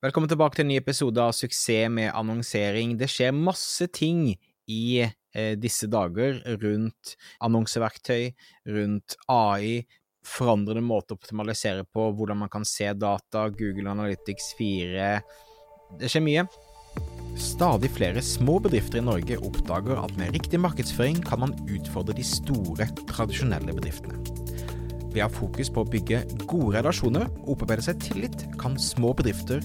Velkommen tilbake til en ny episode av Suksess med annonsering. Det skjer masse ting i eh, disse dager rundt annonseverktøy, rundt AI, forandrede måter å optimalisere på, hvordan man kan se data, Google Analytics 4 Det skjer mye. Stadig flere små bedrifter i Norge oppdager at med riktig markedsføring kan man utfordre de store, tradisjonelle bedriftene. Ved å ha fokus på å bygge gode relasjoner og opparbeide seg tillit, kan små bedrifter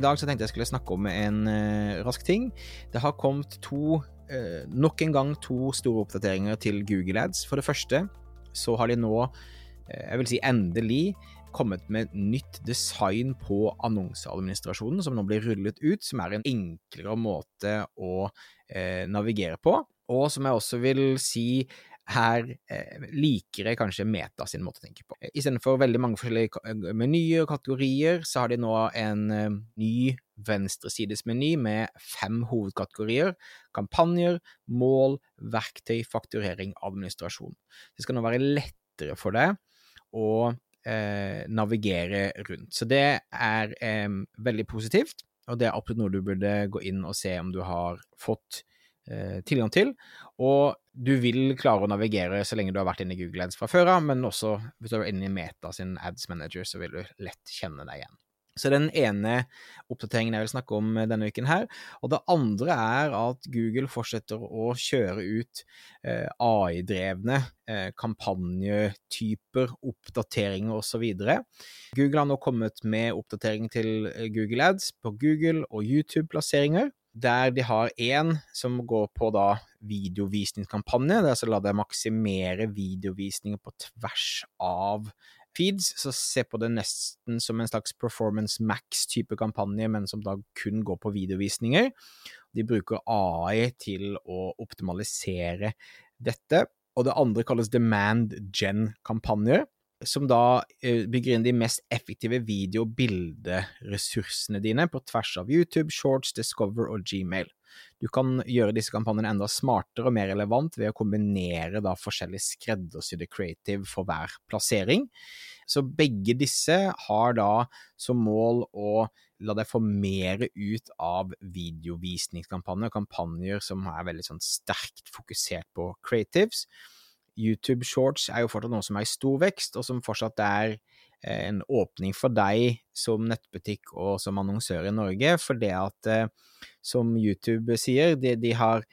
I dag så tenkte jeg skulle snakke om en uh, rask ting. Det har kommet to, uh, nok en gang to store oppdateringer til Google Ads. For det første så har de nå, uh, jeg vil si endelig, kommet med nytt design på annonseadministrasjonen, som nå blir rullet ut, som er en enklere måte å navigere på, og som jeg også vil si her eh, liker jeg kanskje Meta sin måte å tenke på. Istedenfor veldig mange forskjellige menyer og kategorier, så har de nå en eh, ny venstresidesmeny med fem hovedkategorier. Kampanjer, mål, verktøy, fakturering, administrasjon. Det skal nå være lettere for deg å eh, navigere rundt. Så det er eh, veldig positivt, og det er absolutt noe du burde gå inn og se om du har fått eh, tilgang til. Og du vil klare å navigere så lenge du har vært inne i Google Ads fra før av, men også hvis du er inne i Meta sin Ads Manager, så vil du lett kjenne deg igjen. Så den ene oppdateringen jeg vil snakke om denne uken her. Og det andre er at Google fortsetter å kjøre ut eh, AI-drevne eh, kampanjetyper, oppdateringer osv. Google har nå kommet med oppdatering til Google Ads på Google og YouTube-plasseringer. Der de har én som går på da videovisningskampanje, det er altså la deg maksimere videovisninger på tvers av feeds, så se på det nesten som en slags Performance Max-type kampanje, men som da kun går på videovisninger. De bruker AI til å optimalisere dette. Og det andre kalles Demand Gen-kampanjer, som da eh, bygger inn de mest effektive video- og bilderessursene dine på tvers av YouTube, Shorts, Discover og Gmail. Du kan gjøre disse kampanjene enda smartere og mer relevant ved å kombinere da forskjellig skreddersydde creative for hver plassering. Så begge disse har da som mål å la deg få mer ut av videovisningskampanjer, kampanjer som er veldig sånn sterkt fokusert på creatives. YouTube Shorts er jo fortsatt noe som er i stor vekst, og som fortsatt er eh, en åpning for deg som nettbutikk og som annonsør i Norge, for det at, eh, som YouTube sier, de, de har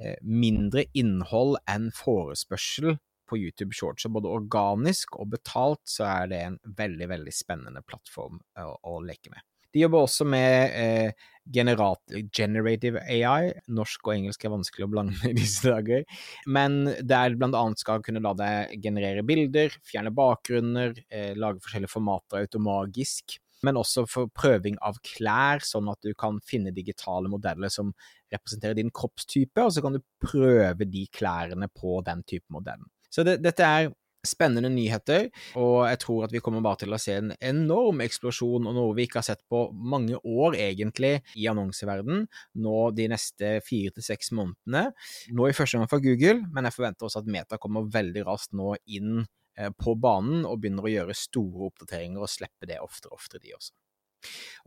eh, mindre innhold enn forespørsel på YouTube Shorts. Så både organisk og betalt så er det en veldig, veldig spennende plattform å, å leke med. De jobber også med eh, generative AI. Norsk og engelsk er vanskelig å blande i disse dager. Men der blant annet skal kunne la deg generere bilder, fjerne bakgrunner, eh, lage forskjellige formater automagisk. Men også for prøving av klær, sånn at du kan finne digitale modeller som representerer din kroppstype, og så kan du prøve de klærne på den type modellen. Så det, dette er spennende nyheter, og jeg tror at vi kommer bare til å se en enorm eksplosjon, og noe vi ikke har sett på mange år, egentlig, i annonseverden, nå de neste fire til seks månedene. Nå i første gang for Google, men jeg forventer også at Meta kommer veldig raskt nå inn eh, på banen og begynner å gjøre store oppdateringer og slippe det oftere og oftere, de også.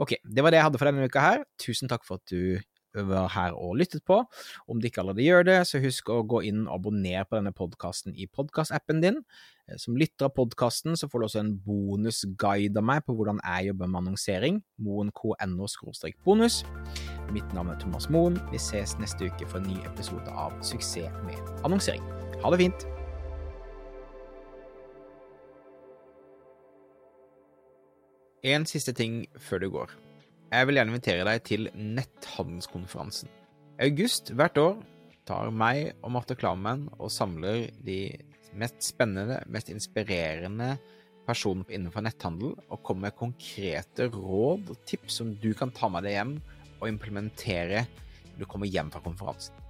Ok, det var det jeg hadde for denne uka her. Tusen takk for at du var her og lyttet på. Om du ikke allerede gjør det, så husk å gå inn og abonner på denne podkasten i podkastappen din. Eh, som lytter av podkasten så får du også en bonusguide av meg på hvordan jeg jobber med annonsering. moen.no bonus. Mitt navn er Thomas Moen. Vi ses neste uke for en ny episode av Suksess med annonsering. Ha det fint! En siste ting før du går. Jeg vil gjerne invitere deg til netthandelskonferansen. I august hvert år tar meg og Marte Klammen og samler de mest spennende, mest inspirerende personene innenfor netthandel, og kommer med konkrete råd og tips som du kan ta med deg hjem og implementere når du kommer hjem fra konferansen.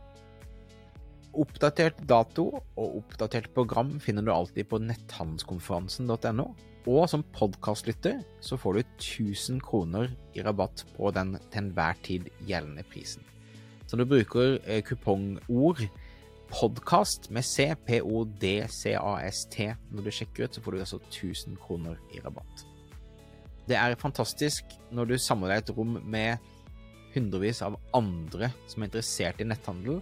Oppdatert dato og oppdatert program finner du alltid på netthandelskonferansen.no. Og som podkastlytter så får du 1000 kroner i rabatt på den til enhver tid gjeldende prisen. Så du bruker eh, kupongord podkast med C, P-O-D-C-A-S-T når du sjekker ut, så får du altså 1000 kroner i rabatt. Det er fantastisk når du samler deg et rom med hundrevis av andre som er interessert i netthandel.